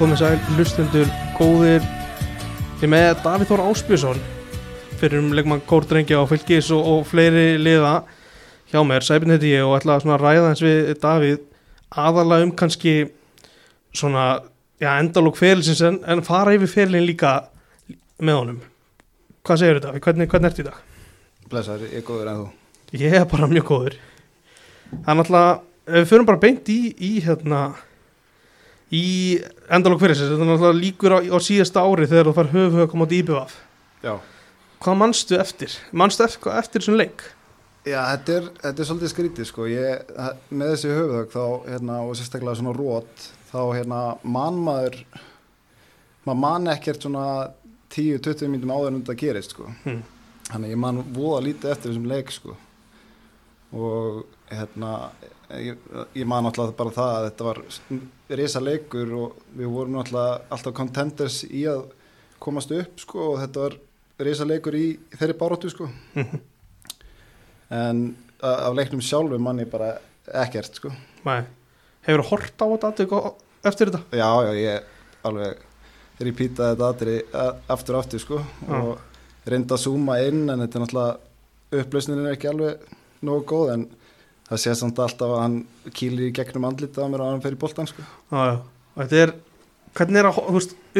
komið sæl hlustundur góðir. Ég með Davíð Þór Áspjösson fyrir um leikmann Kórdrengja og fylgis og, og fleiri liða hjá mér, Sæbjörn heiti ég og ætla að ræða eins við Davíð aðalega um kannski svona, já, endalók ferilsins en, en fara yfir ferilin líka með honum. Hvað segir þetta? Hvernig, hvernig ert í dag? Blessar, ég er góður en þú? Ég er bara mjög góður. Náttúrulega, ef við förum bara beint í, í hérna í endalók fyrir sér, þetta er náttúrulega líkur á, á síðasta ári þegar þú far höfu að koma át í Já, Hvað manstu eftir? Manstu eftir, eftir þessum leik? Já þetta, er, þetta er svolítið skrítið sko ég, með þessi höfuðögg þá hérna, og sérstaklega svona rót þá hérna mannmaður maður mann ekkert svona 10-20 mínutum áður en þetta gerist sko Hmm. þannig ég man voða lítið eftir þessum leik sko og hérna ég, ég man alltaf bara það að þetta var risa leikur og við vorum alltaf alltaf contenders í að komast upp sko og þetta var risa leikur í þeirri baróttu sko en af leiknum sjálfu manni bara ekkert sko Nei. Hefur þú hort á þetta eftir þetta? já já ég alveg repeataði þetta aftur og aftur sko Já. og reynda að zooma inn en þetta er náttúrulega upplausnin er ekki alveg nógu góð en það sé samt alltaf að hann kýlir í gegnum andlitað á mér og hann fer í boltan sko er, hvernig er að,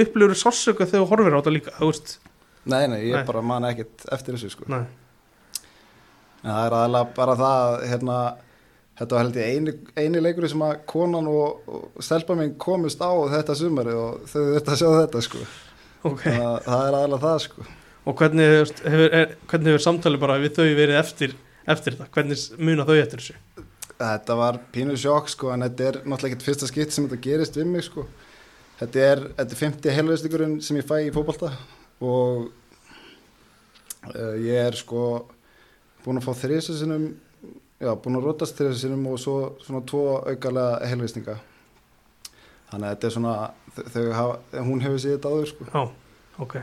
upplifur sársöka þegar þú horfir á þetta líka, veist? nei nei ég Nei. bara man ekkert eftir þessu sko en það er aðalega bara það að, hérna Þetta var held ég eini, eini leikur sem að konan og, og stelpa mín komist á þetta sumari og þau þurfti að sjá þetta sko. Ok. Það, það er aðalega það sko. Og hvernig, hefur, er, hvernig hefur samtali bara við þau verið eftir, eftir þetta? Hvernig muna þau eftir þessu? Þetta var pínu sjokk sko en þetta er náttúrulega ekkert fyrsta skipt sem þetta gerist við mig sko. Þetta er, þetta er 50 helveðstíkurinn sem ég fæ í fótbolta og uh, ég er sko búin að fá þrýsasinum, já búin að rótast þrýsasinum og svo svona tvo aukalega helveðstinga. Þannig að þetta er svona, þau hafa, hún hefur séð þetta áður sko. Já, ok.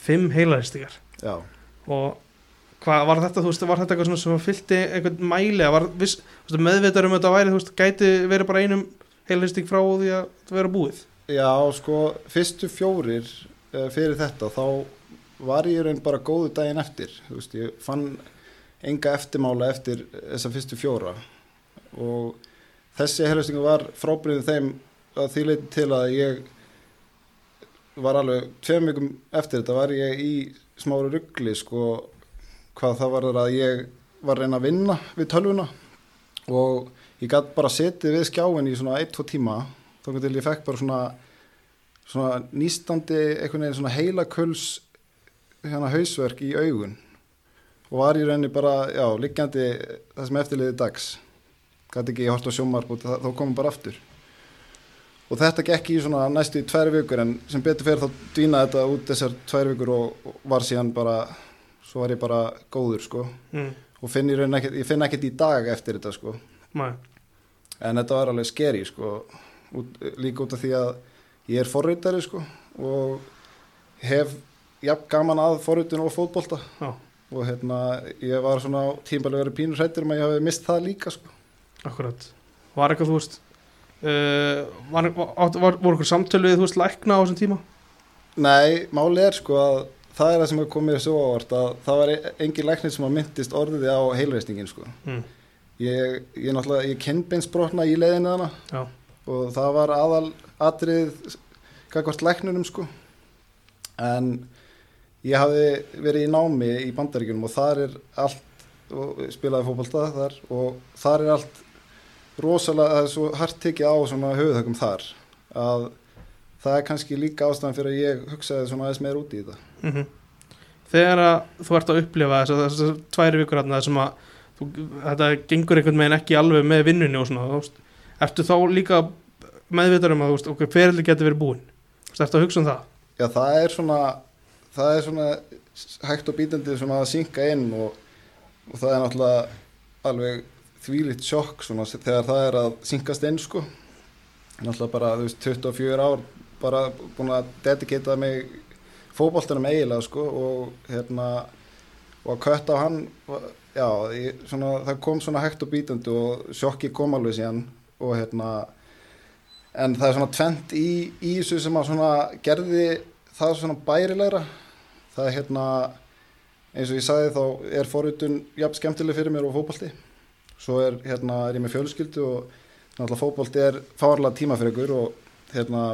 Fimm heilaðistíkar. Já. Og hvað var þetta, þú veist, var þetta eitthvað sem fylgti einhvern mæli var viss, þú veist, meðvitað um þetta væri, þú veist, gæti verið bara einum heilaðistík frá því að þetta vera búið? Já, sko, fyrstu fjórir uh, fyrir þetta, þá var ég raun bara góðu daginn eftir. Þú veist, ég fann enga eftirmála eftir þessa fyrstu fjóra og þessi helvistingu var frábriðið þeim að því leiti til að ég var alveg tveim vikum eftir þetta var ég í smáru ruggli, sko, hvað það var að ég var reyna að vinna við tölvuna. Og ég gæti bara setið við skjáin í svona 1-2 tíma þá til ég fekk bara svona svona nýstandi einhvern veginn svona heila kuls hérna hausverk í augun. Og var í rauninni bara, já, liggjandi það sem eftirliði dags. Gæti ekki hort á sjómarp og þá komum bara aftur. Og þetta gekk í svona næstu í tvær vikur en sem betur fyrir þá dvínaði þetta út þessar tvær vikur og, og var síðan bara svo var ég bara góður sko Mm. og finn rauninni ekkert, ég finn ekkert í dag eftir þetta sko Nei. en þetta var alveg skeri sko út, líka út af því að ég er forritari sko og hef jafn gaman að forritun og fótbolta Já, og hérna ég var svona tímbalið verið pínur hrættur um að ég hafi mist það líka sko akkurat. Var eitthvað, þú veist, uh, var, var, var, voru eitthvað samtölu við, þú veist, lækna á þessum tíma? Nei, máli er sko að það er það sem er komið svo ávart að það var engin læknir sem að myndist orðiði á heilveistingin sko. Mm. ég, ég náttúrulega, ég kennbeinsbrotna í leiðinu þarna. Já, og það var aðal atrið kakvart læknunum sko. En ég hafði verið í námi í bandaríkjunum og þar er allt og spilaði fótbolta þar og þar er allt rosalega, það er svo hart tekið á svona höfuðhögum þar að það er kannski líka ástæðan fyrir að ég hugsaði svona aðeins meir út í þetta. Mm Þegar að þú ert að upplifa þess að þessar tværi vikur þarna þessum að þú, þetta gengur einhvern veginn ekki alveg með vinnunni og svona, veist, ertu þá líka meðvitar um að, veist, okkur ferli getur verið búinn, þú veist, ertu að hugsa um það? Já, það er svona það er svona hægt og bítandi svona að synka inn og, og það er náttúrulega alveg þvílitt sjokk svona þegar það er að synkast inn sko. Náttúrulega bara, þú veist, 24 ár bara búin að dedikata mig fótboltanum eiginlega sko og hérna og að kött á hann já, ég, svona, það kom svona hægt og bítandi og sjokki kom alveg síðan og hérna en það er svona tvent í, í þessu sem að svona gerði það svona bærilegra. Það er hérna eins og ég sagði þá er forutun jafn skemmtileg fyrir mér og fótbolti. Svo er hérna er ég með fjölskyldu og náttúrulega fótbolti er fárlega tíma fyrir ykkur og hérna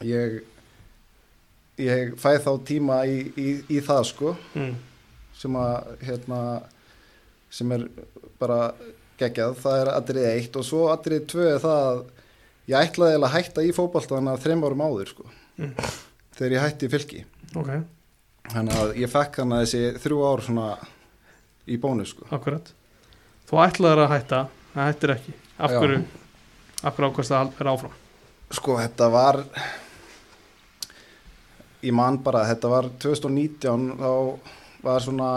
ég ég fæ þá tíma í, í, í það sko mm. sem að hérna sem er bara geggjað, það er atrið eitt og svo atrið tvö er það að ég ætlaði að hætta í fótballtana þreim árum áður sko Mm. þegar ég hætti í fylki. Ok, þannig að ég fekk hann að þessi þrjú ár svona í bónus sko. Akkurat. Þú ætlaðir að hætta, það hættir ekki. Af hverju, af hverju ákvæmst að vera áfram? Sko þetta var ég man bara þetta var 2019 þá var svona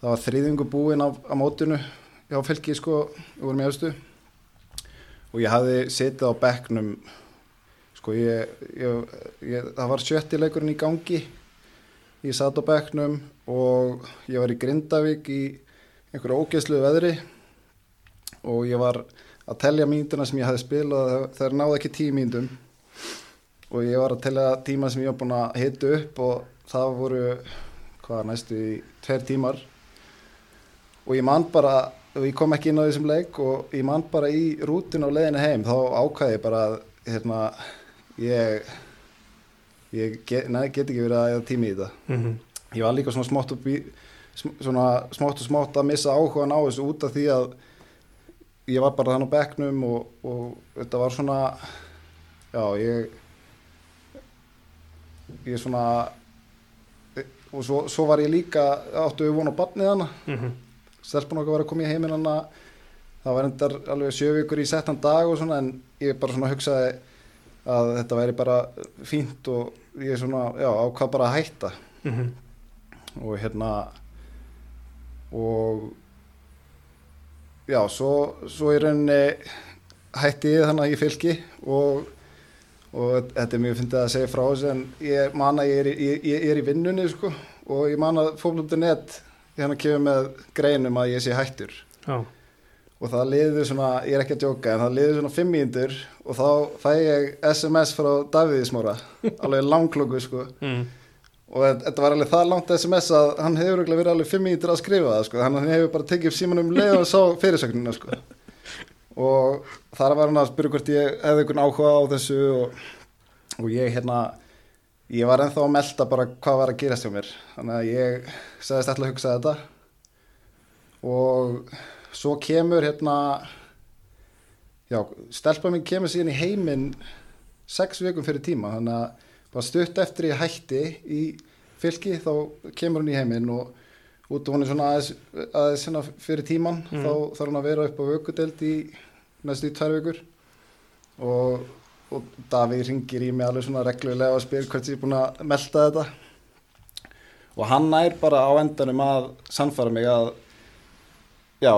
það var þriðingu búin á, á mótinu hjá fylki sko, vorum í austu og ég hafði setið á bekknum sko ég, ég, ég það var sjötti leikurinn í gangi. Ég satt á bekknum og ég var í Grindavík í einhverju ógeðslu veðri. Og ég var að telja mínutuna sem ég hafði spilað þegar náði ekki tíu mínutum og ég var að telja tíma sem ég var búin að hita upp og það voru hvað næstu í tveir tímar og ég man bara og ég kom ekki inn á þessum leik og ég man bara í rútin á leiðinu heim þá ákvæði ég bara hérna, ég ég get, nei, get ekki verið að eða tími í þetta mm -hmm. ég var líka svona smátt og, svona smátt og smátt að missa áhugan á þessu út af því að ég var bara þannig á bekknum og, og þetta var svona já ég ég svona og svo, svo var ég líka áttu við vona á barnið hana. Mm stelpun okkar var að koma í heiminn hana. Það var endar alveg sjö vikur í settan dag og svona en ég bara svona hugsaði að þetta væri bara fínt og ég svona, já, ákvað bara að hætta. -hmm. og hérna og já, svo, svo í rauninni hætti ég þannig að ég fylki og, og þetta er mjög fyndið að segja frá þessu en ég man að ég er, í- ég, ég er í vinnunni sko, og ég man að fókblöftu.net hérna kemur með greinum að ég sé hættur. Já, og það liður svona, ég er ekki að djóka en það liður svona fimm mínútur og þá fæ ég SMS frá Davíðismóra alveg langklokku sko. Mm. og þetta- var alveg það langt SMS að hann hefur verið alveg fimm mínútur að skrifa það sko, þannig að hann hefur bara tekið upp símanum leið og sá fyrirsögnina sko og þar var hann að spyrja hvort ég hefði einhvern áhuga á þessu og, og ég hérna ég var ennþá að melda bara hvað var að gerast hjá mér. Þannig að ég sagðist alltaf að hugsa þetta. Og svo kemur hérna já, stelpa mín kemur síðan í heiminn sex vikum fyrir tíma. Þannig að bara stutt eftir ég hætti í fylki þá kemur hún í heiminn og út og hún er svona aðeins, aðeins hérna fyrir tíman Mhm. þá þarf hún að vera upp á vökudeld í næstu í tvær vikur. Og, og Davíð ringir í mig alveg svona reglulega og spyr hvert ég er búin að melda þetta. Og hann nær bara á endanum að sannfæra mig að já,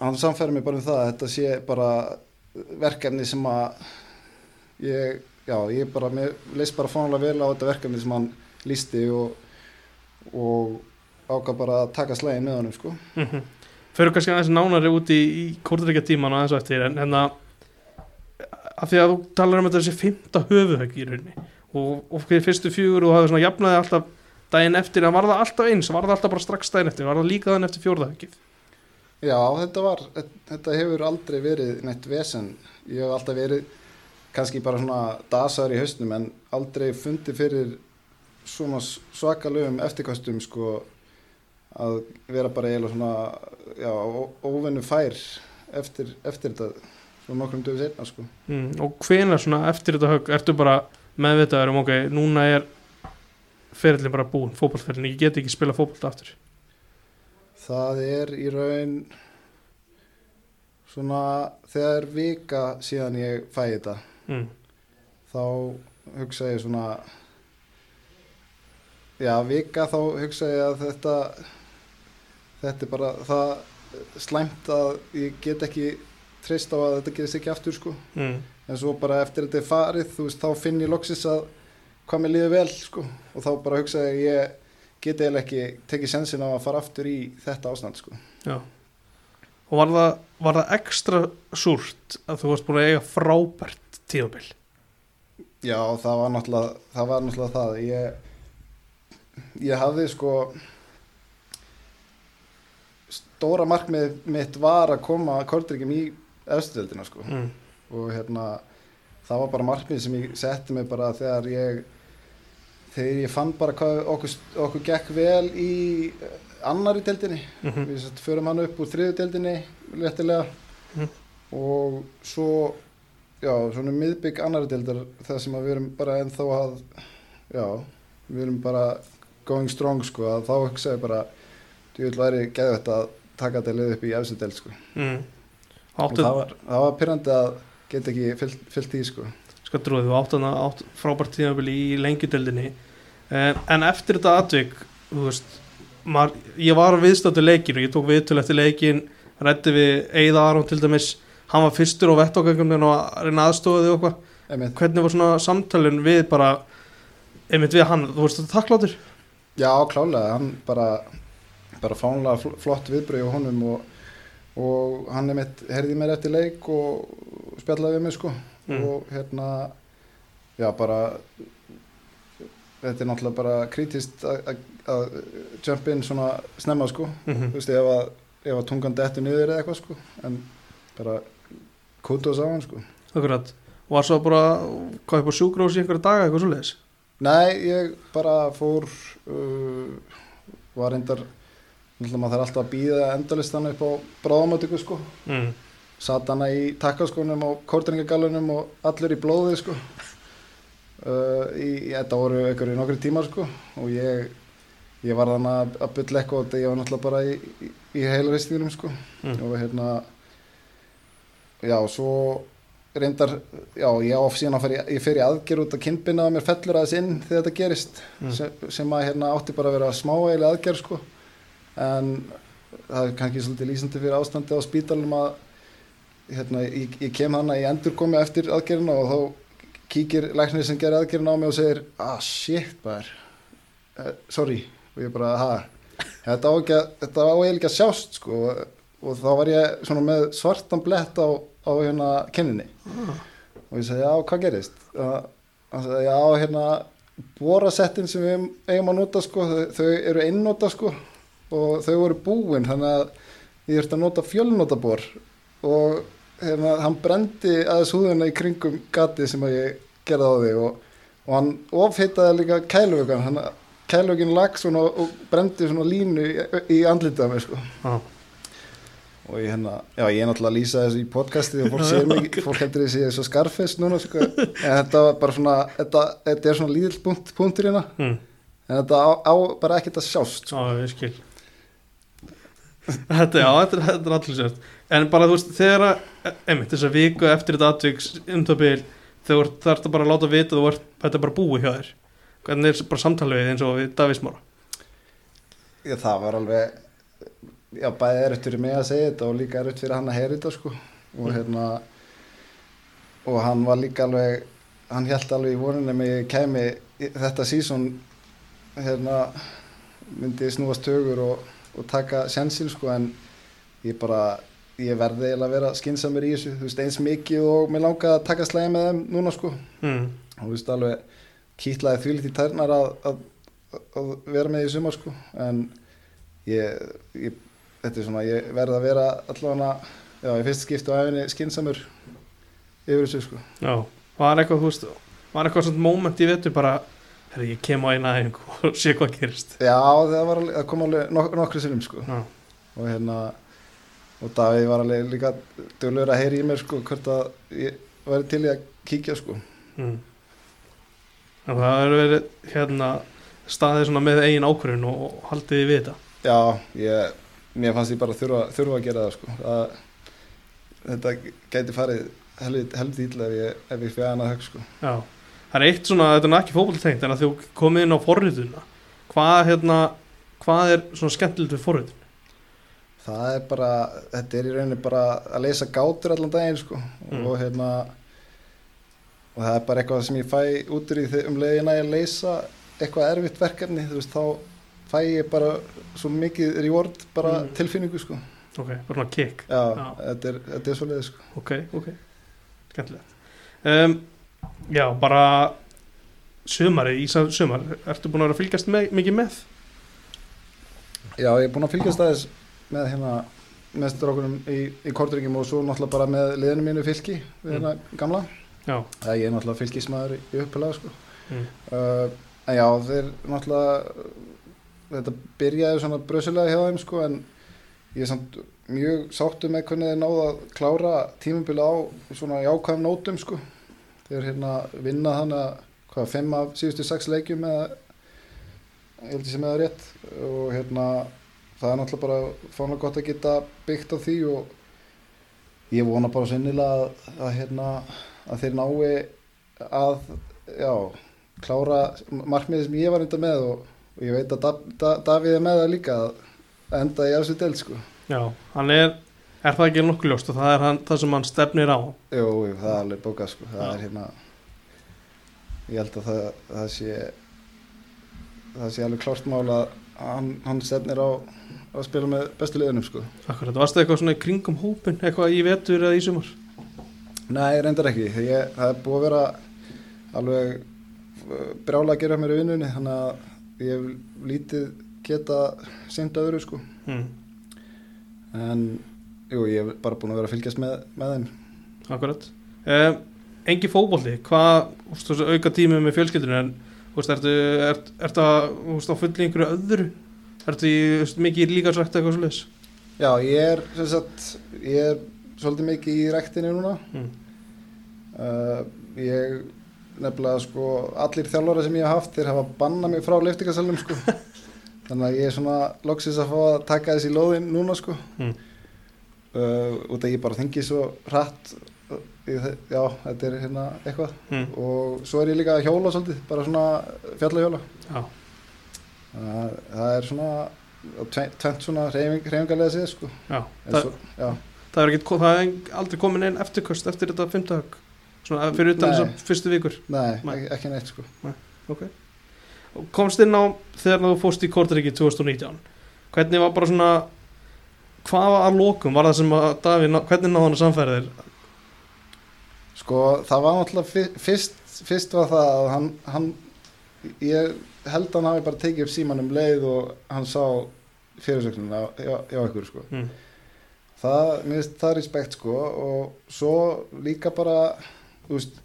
hann sannfæra mig bara um það að þetta sé bara verkefni sem að ég, já, ég bara, mér leist bara fánulega vel á þetta verkefni sem hann lísti og, og ákvað bara að taka slægin með honum sko. Mm Fyrir kannski aðeins nánari út í, í kórðuríkja tíman og aðeins á eftir en, en að af því að þú talar um þessi fymta höfuhögg í rauninni og, og fyrir fyrstu fjögur og þú hafði svona jafnaði alltaf daginn eftir en var það alltaf eins, var það alltaf bara strax daginn eftir, var það líka þann eftir fjórðahöggið Já, þetta var, þetta hefur aldrei verið neitt vesen, ég hef alltaf verið kannski bara svona dasaður í hausnum en aldrei fundið fyrir svona svakalögum eftirkastum sko að vera bara eiginlega svona já, ó- óvenju fær eftir, eftir þetta svona nokkrum döfum setna sko. mm, og hvenær svona eftir þetta högg ertu bara meðvitaður um ok, núna er ferillin bara búin, fótballferillin, ég get ekki spila fótball aftur Það er í raun svona þegar vika síðan ég fæ þetta mm. þá hugsa ég svona já, vika þá hugsa ég að þetta þetta er bara það slæmt að ég get ekki treyst á að þetta gerist ekki aftur sko. Mm. en svo bara eftir þetta er farið þú veist, þá finn ég loksins að hvað mér líður vel sko. Og þá bara hugsa ég ég get eiginlega ekki tekið sensin á að fara aftur í þetta ástand sko. Já. Og var það, var það ekstra súrt að þú varst búin að eiga frábært tímabil? Já, það var náttúrulega það, var náttúrulega það. Ég, ég hafði sko stóra markmið mitt var að koma kortryggjum í efstöldina sko mm. og hérna það var bara markmið sem ég setti mig bara þegar ég þegar ég fann bara hvað okkur, okkur gekk vel í annari deildinni Mm -hmm. við satt, förum hann upp úr þriðu deildinni léttilega Mhm. og svo já, svona miðbygg annari deildar það sem við erum bara ennþá að já, við erum bara going strong sko, að þá hugsaði bara þú vil væri þetta að taka þetta lið upp í efstu deild sko. Mm. og áttu, það var, það var pyrrandi að geta ekki fyllt, fyllt í sko. Sko trúið, þú áttu hana átt frábært tímabil í lengjudeldinni en, en eftir þetta atvik þú veist, maður, ég var viðstáttu leikin og ég tók viðtöl eftir leikin rætti við Eða Aron til dæmis. Hann var fyrstur á vettókangum og að reyna þig og eitthvað. Einmitt. hvernig var svona samtalin við bara einmitt við hann, þú veist þetta þakkláttur? Já, klálega, hann bara bara fánlega fl flott viðbröð á honum og, og hann er mitt herði mér eftir leik og spjallaði við mig sko. Mm. og hérna já, bara þetta er náttúrulega bara krítist að- að að jump in svona snemma sko. Mm þú veist, ef að, að tungan dettur niður eða eitthvað sko. En bara kútu oss á hann sko. Akkurat, var svo bara hvað upp á sjúkrós í einhverja daga eitthvað svo leiðis Nei, ég bara fór uh, var náttúrulega maður þarf alltaf að býða endalistan upp á bráðamötugu sko mm. satt hana í takkaskónum og kórdringagallunum og allur í blóði sko uh, í, í þetta voru einhverju nokkru tímar sko og ég ég var þannig að, að bylla eitthvað og ég var náttúrulega bara í, í, í heilaristingunum sko Mm. og hérna já, svo reyndar, já, ég á síðan að fara í, ég fer í aðgerð út að kynbina að mér fellur aðeins inn þegar þetta gerist Mm. sem, sem að hérna átti bara að vera smáægileg aðgerð sko en það er kannski svolítið lýsandi fyrir ástandi á spítalum að hérna, ég, ég kem hana í endurkomi eftir aðgerðina og þá kíkir læknir sem gerir aðgerðina á mig og segir ah shit bara uh, sorry. Og ég bara ha? Þetta á ekki að, þetta á eiginlega ekki að sjást sko. Og, og þá var ég svona með svartan blett á, á hérna kenninni ah. og ég sagði já hvað gerist? Og hann sagði já hérna borasettin sem við eigum að nota sko þau, þau eru einnota sko og þau voru búin þannig að ég þurfti að nota fjölnotabor og hérna hann brendi aðeins húðina í kringum gatið sem að ég gerði á því og, og hann ofhitaði líka kæluvökan hann kæluvökin lag svona og brendi svona línu í, í andlitað mér sko ah. og ég hérna, já ég er náttúrulega að lýsa þessu í podcasti og fólk sér mig, fólk heldur ég sé svo skarfest núna sko, en þetta var bara svona, þetta, þetta er svona líðil punkt, punktur hérna, mm. en þetta á, á bara ekkert að sjást sko. Skil Þetta, já, þetta, er- þetta er allir sérst En bara, þú veist, þegar að einmitt, þessa viku eftir þetta atviks um það þegar þú bara að láta vita þú ert, þetta er bara búið hjá þér. Hvernig er bara samtalið eins og við Davís Mára Já, það var alveg, já bæði erut fyrir mig að segja þetta og líka erut fyrir hann að heyra þetta sko, og hérna, og hann var líka alveg, hann held alveg í voninni mig ég kæmi í- þetta sísón, hérna, myndi snúast tögur og, og taka sjansin sko, en ég bara, ég verði eiginlega að vera skinsamur í þessu, þú veist, eins mikið og mér langaði að taka slæði með þeim núna sko, mm. og þú veist alveg kýtlaði því lítið tærnar að, að, að vera með í sumar sko. En ég, ég þetta er svona, ég verði að vera allavega, já, ég fyrst skipti á æfinni skinsamur yfir þessu sko. Já, var eitthvað, þú veist Var eitthvað svona moment í vetur bara Herri, ég kem á eina æfingu og sé hvað gerist. Já, það var það kom alveg nok nokkru sinnum sko. Já, og hérna og Davíð var alveg líka dölur að heyri í mér sko hvort að ég væri til í að kíkja sko. Mm. Það hefur verið hérna staðið með eigin ákvörðun og, haldið við þetta. Já, ég, mér fannst ég bara þurfa, þurfa að gera það sko. Það, þetta gæti farið helvið ítla ef ég, ég fjæðan að högg sko. Já, það er eitt svona, þetta er ekki fótboltengt en að þú komið inn á forrituna hvað, hérna, hvað er svona skemmtilegt við forritun? Það er bara, þetta er í rauninni bara að leysa gátur allan daginn sko Mm. og hérna og það er bara eitthvað sem ég fæ út í þegar um leiðina ég leysa eitthvað erfitt verkefni, þú veist, þá fæ ég bara svo mikið reward, bara Mm. tilfinningu sko ok, bara svona kick já, Já. Þetta, er, þetta er svolítið sko ok, ok, skemmtilegt um, já, bara sumari, Ísa sumar ertu búin að vera að fylgjast með, mikið með? Já, ég er búinn að fylgjast aðeins með hérna með strákunum í, í korturíkjum og svo náttúrulega bara með liðinu mínu fylki við hérna gamla. Já, Það ég er náttúrulega fylgismæður í, í uppelega sko. Mm. uh, En já, þeir náttúrulega þetta byrjaði svona brösulega hjá þeim sko en ég er samt mjög sáttu með hvernig þeir náðu að klára tímabili á svona jákvæðum nótum sko þeir hérna vinna þannig að hvað, fimm af síðustu sex leikjum eða ég held ég sem eða rétt. Og hérna það er náttúrulega bara fánulega gott að geta byggt á því og ég vona bara sinnilega að, að hérna að þeir nái að já, klára markmiðið sem ég var enda með og, og ég veit að da, da, Davíð er með það líka að enda í þessu del sko. Já, hann er er það ekki nokkuð ljóst og það er hann, það sem hann stefnir á? Jú, jú, það er alveg bókað sko. Það Já. er hérna ég held að það, það sé það sé alveg klárt mál að hann, hann stefnir á að spila með bestu liðunum sko. Akkurat, varstu eitthvað svona í kringum hópin eitthvað í vetur eða í sumar? Nei, reyndar ekki. Ég, það er búið að vera alveg uh, brjála að gera mér í vinnunni þannig að ég hef lítið geta seint öðru sko. Mm. en jú, ég hef bara búin að vera að fylgjast með, með þeim. Akkurat. Um, Engi fótbolli, hvað ústu, auka tími með fjölskyldunum en ústu, ertu, ert, ertu að, ústu, á fulli einhverju öðru? Ertu í mikið líka sagt eitthvað svo leis Já, ég er sagt, ég er svolítið mikið í rektinu núna. Mm. uh, ég nefnilega sko allir þjálfara sem ég hef haft þeir hafa bannað mig frá liftingasalunum sko. Þannig að ég er svona loksins að fá að taka þessi lóðin núna sko. Mm. Uh, út að ég bara þengi svo hratt þe- já, þetta er hérna eitthvað. Mm. og svo er ég líka að hjóla svolítið bara svona fjallahjóla. Já, að það er svona tve- tvennt svona hreyfing, hreyfingarlega séð sko. Já. Það, svo, það er, ekki, það er aldrei komin einn eftirköst eftir þetta fymtahögg svona fyrir utan Nei. þessar fyrstu vikur. Nei, Nei. ekki, ekki neitt sko. Ok. Og Komst inn á þegar þú fórst í Kortaríki 2019 Hvernig var bara svona Hvað var að lokum? Var það sem að Davíð, hvernig náði hann að samfæra þér? Sko það var náttúrulega fyr- fyrst, fyrst var það að hann, hann ég held að hann hafi bara tekið upp síman um leið og hann sá fyrirsögnuna hjá, hjá ykkur sko. Mm. Það, mér finnst það respekt sko og svo líka bara, þú veist,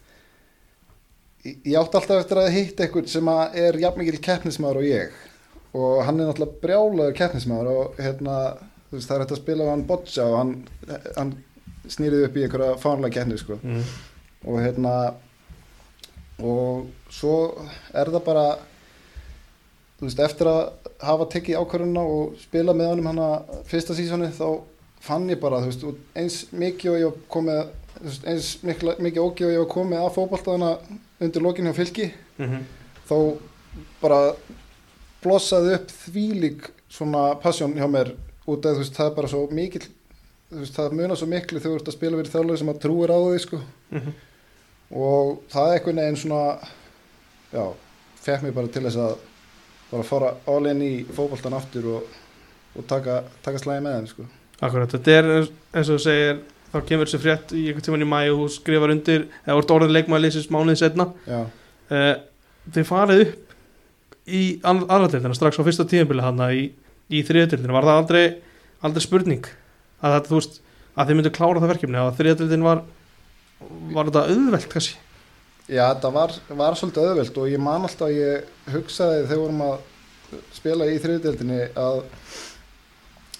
ég átti alltaf eftir að hitta ykkur sem er jafn mikil keppnismæður og ég og hann er náttúrulega brjálaður keppnismæður og hérna, veist, það er hægt að spila á hann botja og hann, hann snýrið upp í einhverja fánlega keppni sko Mm. og hérna og svo er það bara þú veist, eftir að hafa tekið ákvörðuna og spila með honum hana fyrsta sísoni þá fann ég bara, þú veist, eins mikið og ég komið þú veist, eins mikla, mikið ógið og ég komið að fótboltaðana undir lokinu hjá fylki Mm -hmm. þá bara blossaði upp þvílík svona passjón hjá mér út af þú veist, það er bara svo mikil þú veist, það munar svo miklu þegar þú ert að spila fyrir þjálfur sem að trúir á því sko Mhm. og það er einhvern veginn svona já, fekk mér bara til þess að bara fara all in í fótboltan aftur og, og taka, taka slæði með þeim sko. Akkurat, þetta er eins- og þú segir þá kemur þessi frétt í einhvern tíman í mæ og þú skrifar undir, eða vart orðin leikmaður leysist mánuðið setna uh, þið farið upp í aðradeildina strax á fyrsta tíðanbili hann í, í þriðadeildina, var það aldrei aldrei spurning að þú veist, að þið myndu klára það verkefni að þriðadeildin var var þetta auðvelt kannski? Já þetta var, var svolítið öðvöld og ég man alltaf að ég hugsaði þegar vorum að spila í þriðdeldinni að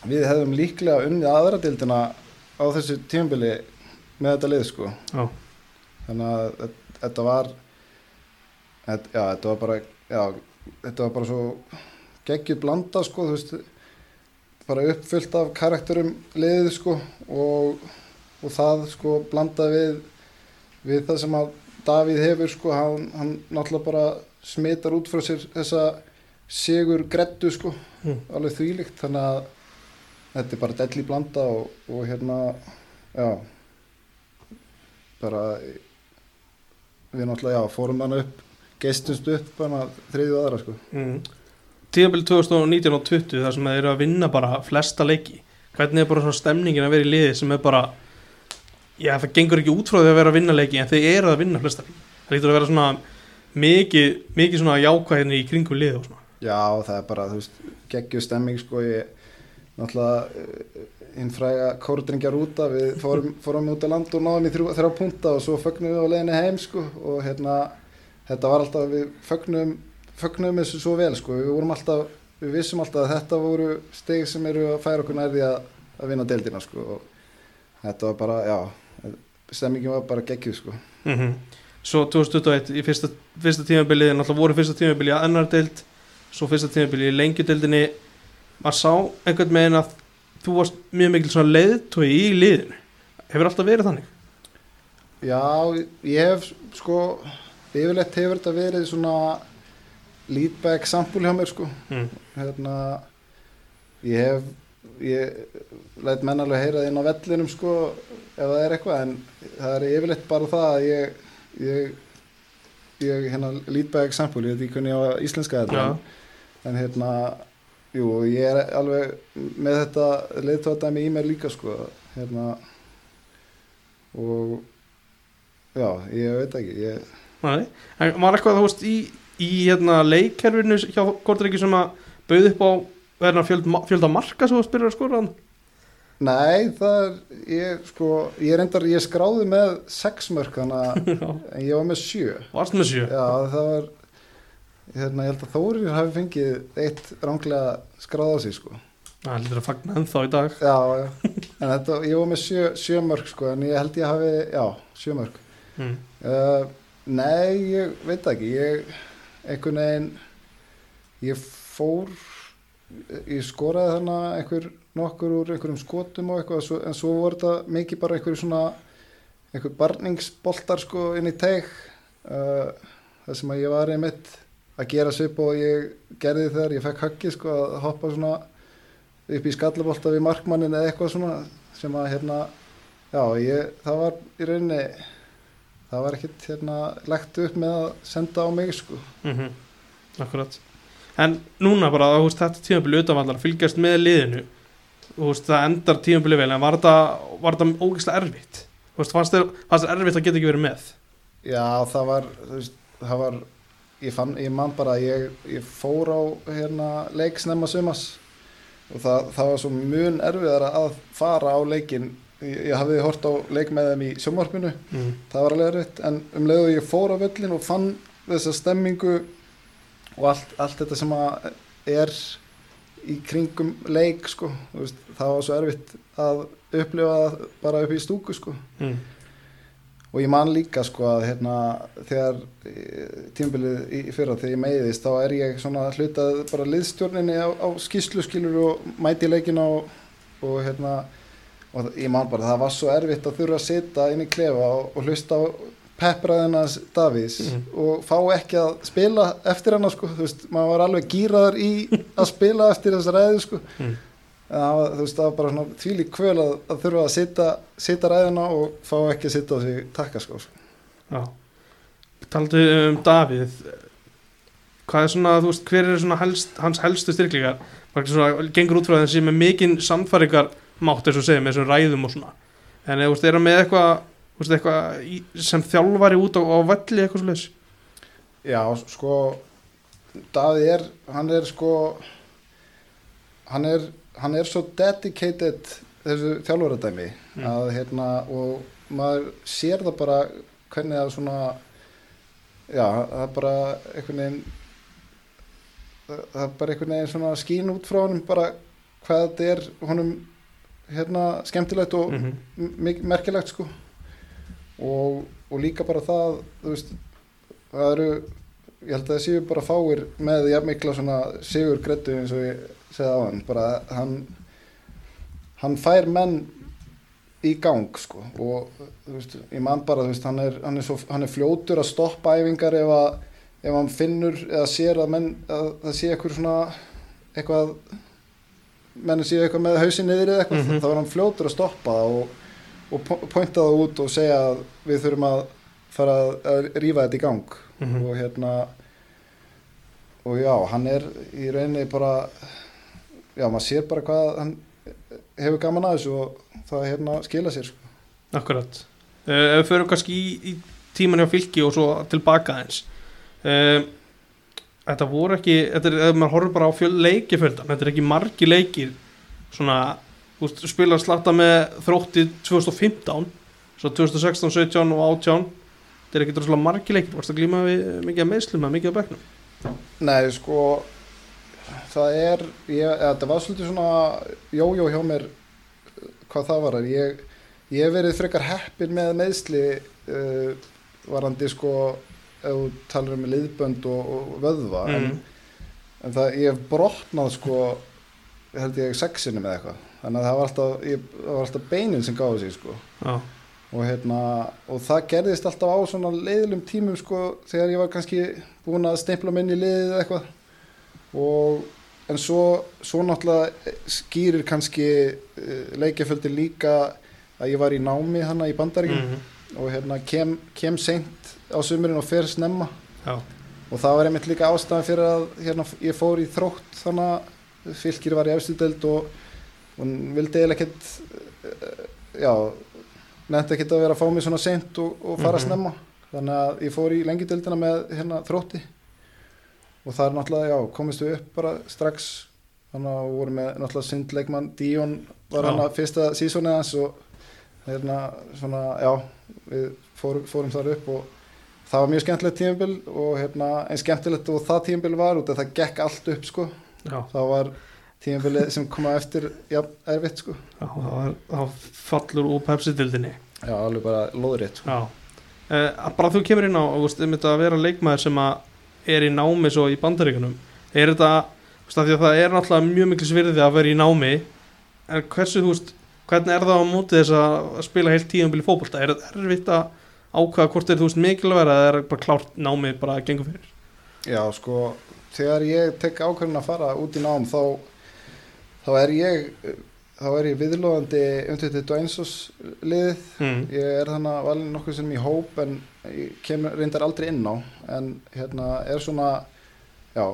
við hefðum líklega unnið aðradeldina á þessu tímabili með þetta lið sko. Já, þannig að þet- þetta var þetta, já, þetta var bara já, þetta var bara svo geggjur blanda sko, þú veist bara uppfyllt af karakterum liðið sko og, og það sko blanda við við það sem að Davíð hefur sko, hann, hann náttúrulega bara smitar út frá sér þessa sigur grettu sko Mm. alveg þvílíkt, þannig að þetta er bara delli blanda og, og hérna já bara við náttúrulega, já, fórum hann upp geistumst upp hann að þriðju aðra sko. mm. Tíðanbili 2019 og 20 þar sem þeir eru að vinna bara flesta leiki. Hvernig er bara svona stemningin að vera í liði sem er bara já það gengur ekki út frá því að vera að vinna leiki en þeir eru að vinna flesta leiki. Það lítur að vera svona mikið, mikið svona jákvæðinni í kringum lið og svona. Já, það er bara, þú veist, geggjur stemming sko, ég náttúrulega hinn fræga kórdringjar úta við fórum, fórum út á land og náðum í þrjá, punta og svo fögnum við á leiðinni heim sko. Og hérna, þetta var alltaf við fögnum, fögnum þessu svo vel sko, við alltaf, við vissum alltaf að þetta voru steg sem eru að færa okkur nærði að, að vinna deildina sko. Og þetta var bara, já, stemmingin var bara geggjuð sko. mm svo 2021 í fyrsta, fyrsta tímabilið náttúrulega voru fyrsta tímabilið að annar deild svo fyrsta tímabilið í lengjudeildinni maður sá einhvern veginn að þú varst mjög mikil svona leiðtói í liðinu. Hefur alltaf verið þannig? Já, ég hef sko, yfirleitt hefur þetta verið svona lead by example hjá mér sko mm. hérna ég hef ég læt menn alveg heyra það inn á vellinum sko ef það er eitthvað en það er yfirleitt bara það að ég ég, ég hérna lead by example, ég veit ekki hvernig ég á íslenska þetta Já. en, en hérna jú, ég er alveg með þetta leiðtóðdæmi í mér líka sko hérna og já, ég veit ekki ég, Nei. en var eitthvað þú veist í, í hérna, leikkerfinu hjá Kortriki sem að bauð upp á verðina fjöld, fjölda marka sem þú spyrir að skora hann Nei, það er, ég sko, ég reyndar, ég skráði með sex mörk þannig að, en ég var með sjö. varst með sjö Já, það var, hérna, ég held að Þórir hafi fengið eitt ránglega skráð á sig, sko. það lítur að fagna ennþá í dag Já, já, en þetta, ég var með sjö, sjö mörk, sko, en ég held ég hafi, já, sjö mörk. mm. Uh, nei, ég veit ekki, ég, einhvern veginn, ég fór, ég skoraði þarna einhver nokkur úr einhverjum skotum og eitthvað, en svo voru þetta mikið bara einhverju svona, einhver barningsboltar sko inn í teig, uh, það sem að ég var einmitt að gera svip og ég gerði þegar ég fekk höggi sko að hoppa svona upp í skallabolta við markmannin eða eitthvað svona sem að hérna, já, ég, það var í rauninni það var ekkert hérna lagt upp með að senda á mig sko. Mm Akkurat. En núna bara, þú veist, þetta tímabili utanvallar fylgjast með liðinu. Þú veist, það endar tímabili vel en var þetta, var þetta ógeðslega erfitt? Þú veist, fannst þér erfitt að geta ekki verið með? Já, það var, þú veist, það var, ég fann, ég man bara, ég, ég fór á hérna leik snemma sumas og það, það var svo mun erfiðara að fara á leikin, ég, ég hafði hort á leik með þeim í sjómarpinu, mm. það var alveg erfitt, en um leiðu ég fór á völlin og fann þessa stemmingu og allt, allt þetta sem er í kringum leik, sko, veist, það var svo erfitt að upplifa bara upp í stúku, sko. Mm. Og ég man líka sko að hérna þegar tímbilið í fyrra þegar ég meiðist þá er ég svona hlutað bara liðstjórninni á, á skýslu skilur og mæti leikina og, og hérna og ég man bara það var svo erfitt að þurfa að sitja inn í klefa og, og hlusta á peppraðinans Davís Mhm. og fá ekki að spila eftir hana sko, þú veist, maður var alveg gýraður í að spila eftir þessa ræðu sko Mm. en það var, þú veist, það var bara svona tvílík kvöl að, að þurfa að sitja, sitja ræðina og fá ekki að sitja á sig takkaskó sko. Já Taldu um Davíð Hvað er svona, þú veist, hver er svona helst, hans helstu styrklingar Bara svona, gengur út frá þeim sem er mikinn samfæringar mátt eins og segja með þessum ræðum og svona En þú veist, er hann með eitthvað í, sem þjálfari út á, á velli eitthvað leis Já, sko Davíð er, hann er sko hann er hann er svo dedicated þessu þjálfuradæmi Mm. að hérna og maður sér það bara hvernig það svona já, það bara einhvern veginn það bara einhvern veginn svona skín út frá honum bara hvað þetta er honum hérna skemmtilegt og mm mm. merkilegt sko. Og, og líka bara það þú veist það eru, ég held að það séu bara fáir með jafn mikla svona sigur grettu eins og ég segði á hann bara hann hann fær menn í gang sko. Og þú veist, ég man bara þú veist, hann er, hann er, svo, hann er fljótur að stoppa æfingar ef að ef hann finnur eða sér að menn að það sé eitthvað svona eitthvað menn séu eitthvað með hausin niður eða eitthvað Mhm. þá er hann fljótur að stoppa og, og po- pointa það út og segja að við þurfum að fara að, að rífa þetta í gang Mhm. og hérna og já, hann er í rauninni bara já, maður sér bara hvað hann hefur gaman að þessu og það hérna skila sér sko. Akkurat uh, Ef við förum kannski í, í tíman hjá fylki og svo tilbaka eins uh, Þetta voru ekki þetta er, ef maður horfir bara á leikiföldan þetta er ekki margi leikir svona, þú veist, spila slatta með þrótti 2015 svo 2016, 17 og 18 þetta er ekki droslega margi leikir varst að glíma við mikið að meðslum að mikið að bekknum? Nei, sko það er, ég, þetta var svolítið svona jójó hjá mér hvað það var ég, ég hef verið frekar heppin með meðsli uh, varandi sko ef þú talar um liðbönd og, og vöðva en, mm. en það, ég hef brotnað sko held ég sexinu með eitthvað. Þannig að það var alltaf, ég, það var alltaf beinin sem gáði sig sko. Já, og, hérna, og það gerðist alltaf á svona leiðilum tímum sko þegar ég var kannski búin að stempla minni í liðið eða eitthvað. Og en svo, svo náttúrulega skýrir kannski uh, leikjaföldi líka að ég var í námi hana í bandaríkjum mm. og hérna kem, kem seint á sumurinn og fer snemma. Já, og það var einmitt líka ástæðan fyrir að hérna, ég fór í þrótt þannig að fylgir var í efstudeld og hún vildi eiginlega ekkert eh, já, nefndi ekkert að vera að fá mig svona seint og, og fara Mhm. snemma. Þannig að ég fór í lengjudeldina með hérna þrótti. Og það er náttúrulega, já, komist við upp bara strax. Þannig að við vorum með náttúrulega syndleikmann Díón var hann að fyrsta sísonið hans og hérna svona, já við fórum, fórum þar upp og það var mjög skemmtilegt tímabil og hérna, eins skemmtilegt og það tímabil var út að það gekk allt upp sko. Já, það var tímabilið sem kom að eftir já, erfitt sko. Já það, var, það fallur úr pepsi-dildinni já, alveg bara loðrétt sko. Uh, bara þú kemur inn á þú veist, einmitt að vera leikmaður sem er í námi svo í bandaríkunum er þetta, af því að það er náttúrulega mjög mikil svirði að vera í námi en hversu, þú veist, hvernig er það á móti þess að spila heilt tíðanbili fótbolta? Er þetta erfitt að ákvaða hvort er þú veist mikilvæg eða er bara klárt námi bara að gengur fyrir? Já sko, þegar ég tek ákvörðin að fara út í nám þá þá er ég þá er ég viðlóðandi umtöðið Dwainsons liðið. Mm. ég er þannig að valin nokkuð sem í hóp en ég kem reyndar aldrei inn á. En hérna er svona já,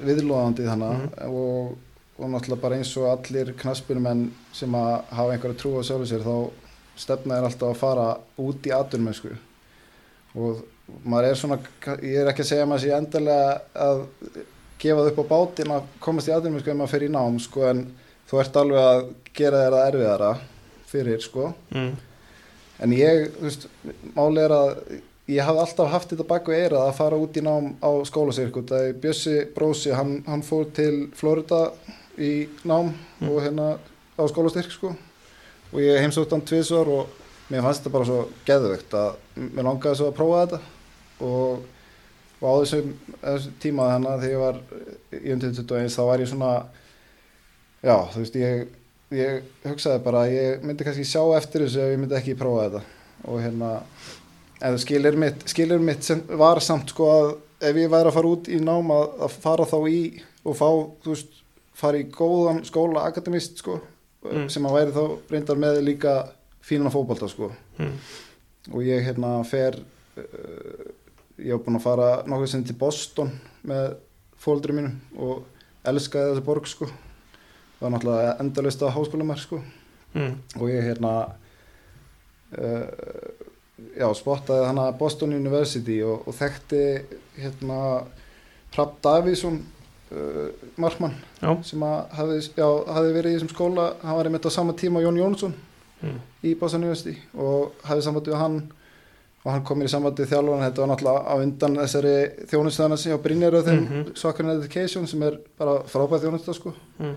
viðlóðandi þannig og, og náttúrulega bara eins og allir knaspinumenn sem að hafa einhverja trú á sjálfu sér þá stefna er alltaf að fara út í atvinnmennsku og maður er svona, ég er ekki að segja maður sé endilega að gefa það upp á bátinn að komast í atvinnmennsku ef maður fer í nám sko en þú ert alveg að gera þér það erfiðara fyrir sko Mm. en ég, þú veist, máli er að ég hafði alltaf haft þetta bak við eirað að fara út í nám á skólasirkut að Bjössi Brósi, hann, hann fór til Florida í nám Mm. og hérna á skólastyrk sko og ég heimsótt hann tvisvar og mér fannst þetta bara svo geðvögt að mér langaði svo að prófa þetta. Og, og á þessum, þessum tíma þannig þegar ég var í undir 21 þá var ég svona já, þú veist, ég ég hugsaði bara að ég myndi kannski sjá eftir þessu ef ég myndi ekki prófa þetta. Og hérna en skilur mitt, skilur mitt var samt sko að ef ég væri að fara út í nám að, að fara þá í og fá, þú veist, fara í góðan skóla akademist sko Mm. sem að væri þá reyndar með líka fínan fótbolta sko Mm. og ég hérna fer uh, ég hef búin að fara nokkuð sem til Boston með fóldurum mínum og elskaði þessi borg sko það var náttúrulega endalist á háskólamær sko Mm. og ég hérna uh, já, spottaði hana Boston University og, og þekkti hérna Rapp Davísson uh, markmann Já. sem hafi, já, hafi verið í þessum skóla hann var einmitt á sama tíma Jón Jónsson Mm. í University og hafði sambandi við hann og hann kom í sambandi við þjálfan þetta var náttúrulega á undan þessari þjónustöðana sem hjá Brynjar og þeim mm Mhm. Soccer Education sem er bara frábæð þjónustöð sko Mm.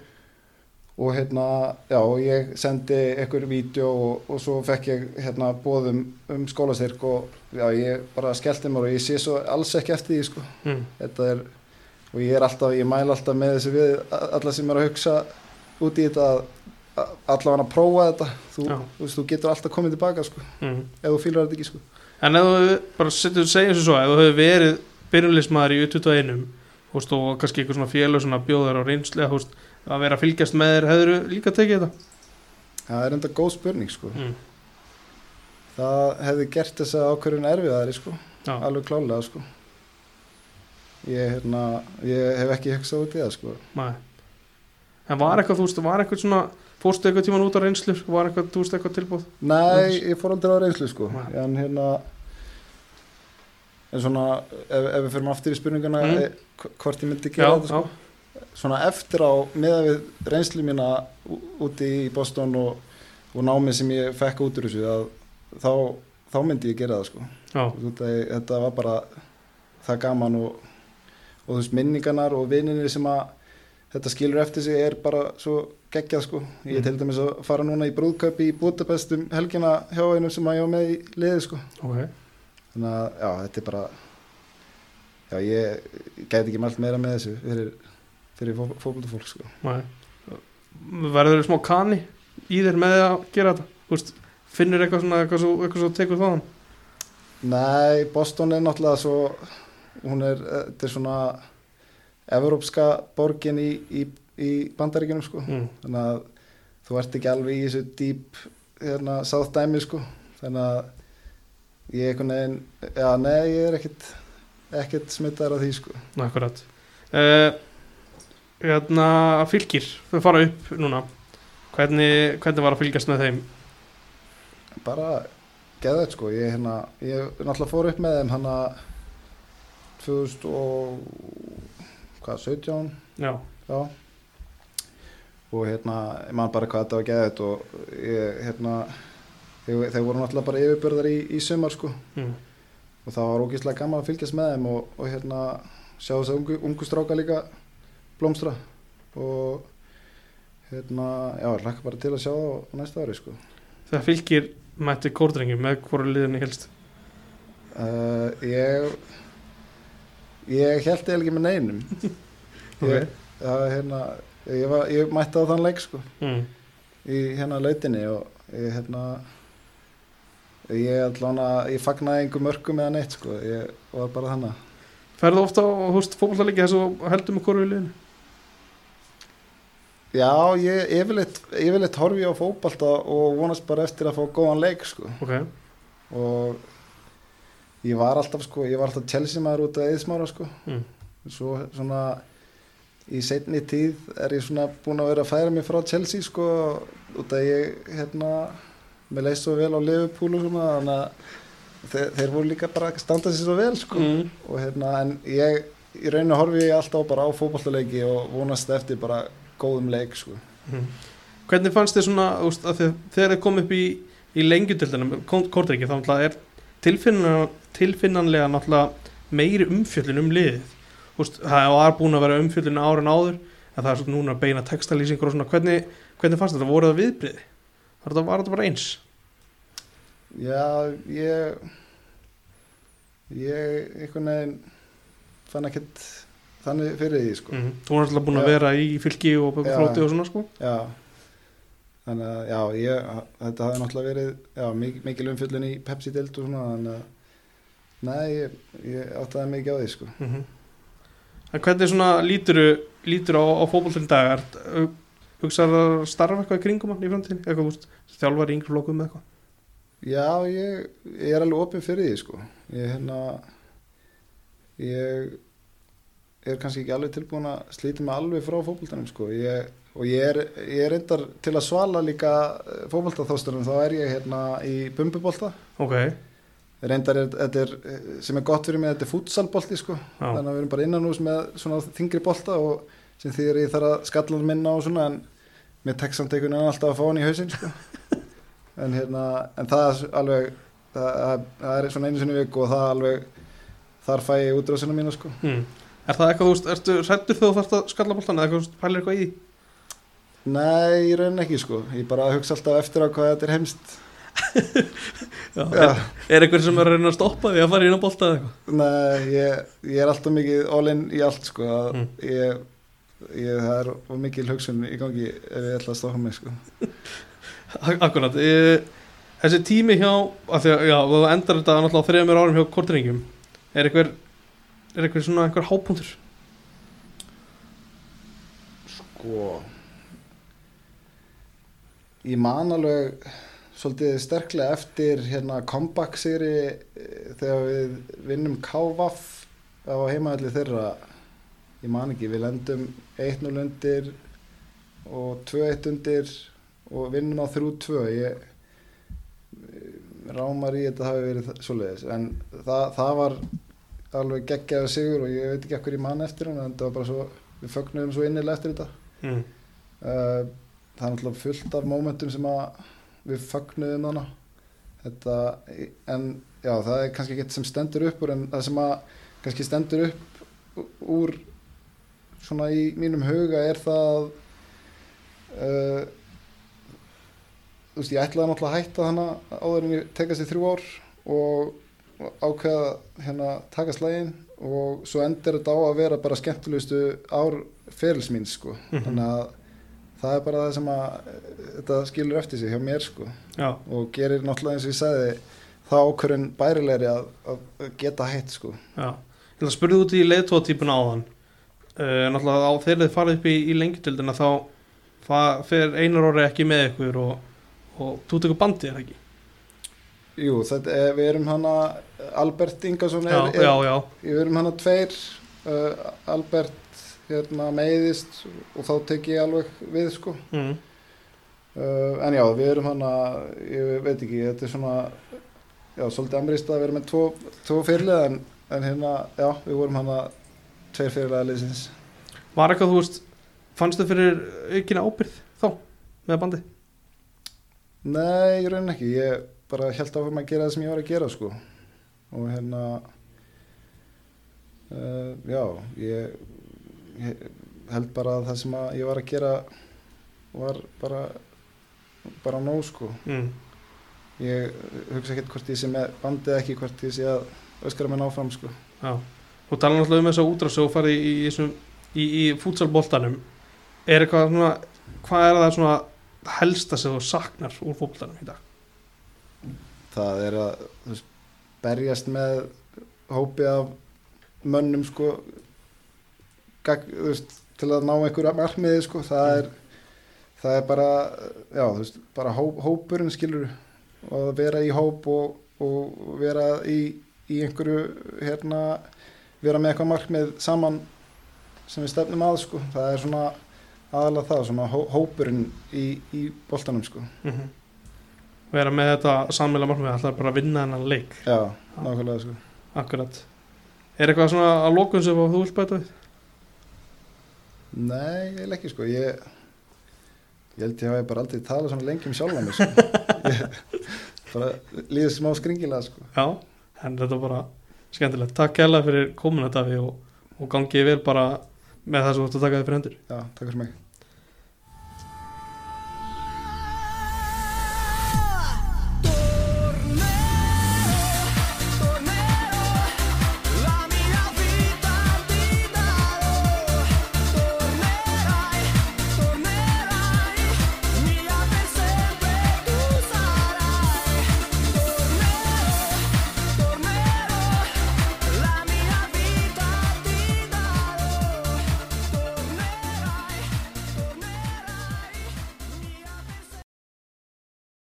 og hérna, já, ég sendi einhver vídeo og, og svo fekk ég hérna bóðum um skólastyrk og já, ég bara skellti mér og ég sé svo alls ekki eftir því, sko Mm. þetta er, og ég er alltaf, ég mæl alltaf með þessu við alla sem er að hugsa út í þetta að að allavega að prófa þetta. Þú, þú, þú getur alltaf komið tilbaka, sko Mm. ef þú fýlar þetta ekki, sko. En ef þú bara setur segjum sem svo, ef þú hefur verið byrjulismæður í U21 þú veist, og kannski eitthvað svona félög svona bjóður og reynsli að, þú veist, að vera að fylgjast með þér, hefur líka tekið þetta? það er enda góð spurning, sko. Mm. það hefði gert þessa ákvörðun erfiðari, sko. Já, alveg klálega, sko ég, hérna, ég hef ekki hugsað út í það, sko. Nei. En var eitthvað, þú veist, var eitthvað svona fórstu eitthvað tíman út á reynslur? Var eitthvað, þú veist eitthvað tilbúð Nei, ég fór aldrei á reynslu sko. En hérna en svona, ef, ef við fyrir aftur í spurninguna Mm. hvort ég myndi já, gera þetta sko. já, svona eftir á meða við reynslu mína úti í Boston og, og námið sem ég fekk út úr þessu að þá, þá myndi ég gera það sko. Já, ég- þetta var bara það gaman og, og þú veist minningarnar og vininir sem að þetta skilur eftir sig er bara svo geggjað sko. Ég Mm. er til dæmis að fara núna í brúðkaup í Budapest um helgina hjá einu sem að ég var með í liði sko. Ok. Þannig að já þetta er bara já ég, gæti ekki mælt meira með þessu fyrir, fyrir fó, fókbaldufólk sko. Nei. verður þér smá kani í þér með að gera þetta? Veist, finnur eitthvað svona eitthvað svo, eitthvað svo tekur þaðan? Nei, Boston er náttúrulega svo hún er, þetta er svona evrópska borgin í, í, í bandaríkinum sko. Mm. þannig að þú ert ekki alveg í þessu dýp hérna, sátt dæmi sko. Þannig að ég einhvern veginn já, nei, ég er ekkit ekkit smittar af því sko. Akkurat. Uh, hérna fylgir þau fara upp núna. Hvernig, hvernig var að fylgjast með þeim? Bara geðveit sko. Ég, hérna, ég náttúrulega fór upp með þeim hann að 2000 og hvað, 17 já, já. Og hérna, ég man bara hvað þetta var geðveit og ég, hérna þeir, þeir voru náttúrulega bara yfirbörðar í, í sumar sko. Mm. og það var ógeðslega gaman að fylgjast með þeim og, og hérna sjá þess að ungu, ungu stráka líka blómstra. Og hérna, já, hlakka bara til að sjá það á, næsta ári sko. Þegar fylgir mætti kórdrengi með hvora liðinni helst uh, ég ég held eða ekki með neinum. Ég, það, hérna, ég, var, ég mætti á þann leik sko. Mm. í hérna lautinni og ég hérna ég allan að ég fagnaði einhver mörgum eða neitt sko. Ég var bara þannig ferðu ofta á húst fótballtalegi þess að heldur með hvora liðinni já ég yfirleitt, yfirleitt horfi ég á fótbalta og vonast bara eftir að fá góðan leik sko. Ok, og ég var alltaf sko ég var alltaf Chelsea maður út af eðsmára sko mm. svo svona í setni tíð er ég svona búin að vera að færa mig frá Chelsea sko út af ég hérna mér leist svo vel á Liverpool og svona þannig að þeir, þeir voru líka bara að standa sér svo vel sko Mm. og hérna en ég í rauninu horfi ég alltaf bara á fótballleiki og vonast eftir bara góðum leik sko Mm. hvernig fannst þið svona úst, þegar þið kom upp í, í lengjutildinum kórdrengi þá er tilfinnan, tilfinnanlega náttúrulega meiri umfjöllun um liðið. Úst, það var búin að vera umfjöllun árin áður en það er svona núna beina textalýsingur og svona. Hvernig, hvernig fannst þetta, voru það viðbriði var þetta, var þetta bara eins? Já ég ég einhvern veginn fann ekkert þannig fyrir því sko. Mm. þú var alltaf búin að Já. vera í fylki og flóti og svona sko? Já, þannig að já, ég, þetta hafði náttúrulega verið já, mikil, mikil umfjöllun í Pepsi-dild og svona, þannig að nei, ég, ég áttaði mikið á því, sko. mm en hvernig svona líturu lítur á, á fótbollin dagar hugsaðu að starfa eitthvað í kringum hann í framtíðin, eitthvað, þú veist, þjálfar í yngri flokkum eitthvað Já, ég, ég er alveg opinn fyrir því, sko. Ég, hérna, ég er kannski ekki alveg tilbúin að slíti mig alveg frá fótboltanum, sko. Og ég er, ég er reyndar til að svala líka fótboltaþósturum, þá er ég hérna í bumbubolta. ok, Reyndar er, þetta er, sem er gott fyrir mig, þetta er futsalbolti, sko. já, þannig að við erum bara innan hús með svona þingri bolta og sem því er ég þarf að skalla minna og svona en samt einhvern veginn alltaf að fá hann í hausinn sko. en hérna en það er alveg það, það- er svona einu sinni í viku og það alveg þar fæ ég útrásina mína sko. mm. Er það eitthvað, þú veist, ertu hrættur þegar þú þarfst að skalla boltan eða eitthvað, pælir eitthvað í því nei, ég raun ekki sko. ég bara hugsa alltaf eftir á hvað þetta er heimst já, Já. er, er eitthvað sem er að reyna að stoppa því að fara inn á bolta eða eitthvað nei, ég, ég er alltaf mikið all in í allt sko. Mm. ég, ég, það er of mikil hugsun í gangi ef ég ætla að stoppa mig sko. Ak- Akkurat, þessi tími hjá að því að, já, þú endar þetta náttúrulega á þrejumur árum hjá kortringjum er eitthvað er eitthvað svona eitthvað hápunktur? Sko Ég man alveg svolítið sterklega eftir hérna comeback sigri eh, þegar við vinnum KVAF á heimaðalli þeirra. Ég man ekki, við lendum 1-0 undir og 2-1 undir og vinnum á 3-2 ég rámar í þetta hafi verið svoleiðis en það, það var alveg geggjaði sigur og ég veit ekki ekkur í mann eftir hann en það var bara svo, við fögnuðum svo innilega eftir þetta mm. uh, það er náttúrulega fullt af mómentum sem að við fögnuðum hana þetta, en já það er kannski ekki sem stendur upp úr en það sem að kannski stendur upp úr svona í mínum huga er það uh, þú veist ég ætlaði náttúrulega að hætta hana áður en ég tekast í þrjú ár og ákveða hérna taka slægin og svo endur þetta á að vera bara skemmtilegustu ár ferils mín sko. Mhm. þannig að það er bara það sem að eh, þetta skilur eftir sig hjá mér sko. Já, og gerir náttúrulega eins og ég sagði það ákvörðin bærilegri að, að geta hætt sko. Já. Ég ætla að spurði út í leiðtóðtípuna á þann. Uh, Náttúrulega á þegar þið farið upp í, í lengjutildina þá fa- fer einar orði ekki með ykkur og, og þú tekur bandið er ekki Jú, þetta er, við erum hana Albert Ingarsson er, Já, er, já, já, við erum hana tveir uh, Albert hérna meiðist og þá tek ég alveg við sko mm. uh, en já, við erum hana ég veit ekki, þetta er svona já, svolítið amrist að vera með tvo, tvo fyrirlega en, en hérna, já, við vorum hana tveir fyrirlega liðsins Var eitthvað, þú veist, fannstu fyrir aukina ábyrð þá með bandið? Nei, ég raun ekki, ég bara held áfram að gera það sem ég var að gera sko. Og hérna uh, já, ég, ég held bara að það sem að ég var að gera var bara bara nóg sko. Mm. ég hugsa ekkert hvort ég sé með bandið eða ekki hvort ég sé að öskara mér náfram sko. Já, þú talar náttúrulega um þess að útrásu og farið í, í, í, í fútsalboltanum er eitthvað svona hvað er það svona helsta sem þú saknar úr fótboltanum í dag? Það er að veist, berjast með hópi af mönnum sko gag, veist, til að ná einhverja markmiði sko, það er það er bara, já, veist, bara hó, hópurinn skilur og að vera í hóp og, og vera í, í einhverju hérna, vera með eitthvað markmið saman sem við stefnum að sko, það er svona aðalega það, svona hó, hópurinn í, í boltanum sko, Mm vera með þetta sammeila markmið alltaf bara að vinna þennan leik. Já, nákvæmlega sko. Akkurat. Er eitthvað svona að lókun sem þú vilt bæta við? Nei, ég ekki sko. Ég, ég held ég hafi bara aldrei talað svona lengi um sjálfa mig sko. ég, bara líður smá skringilega sko. Já, en þetta er bara skemmtilegt, takk kærlega fyrir komuna Daví og, og gangið vel bara með það sem þú ert að taka þið fyrir hendur. Já, takk fyrir mig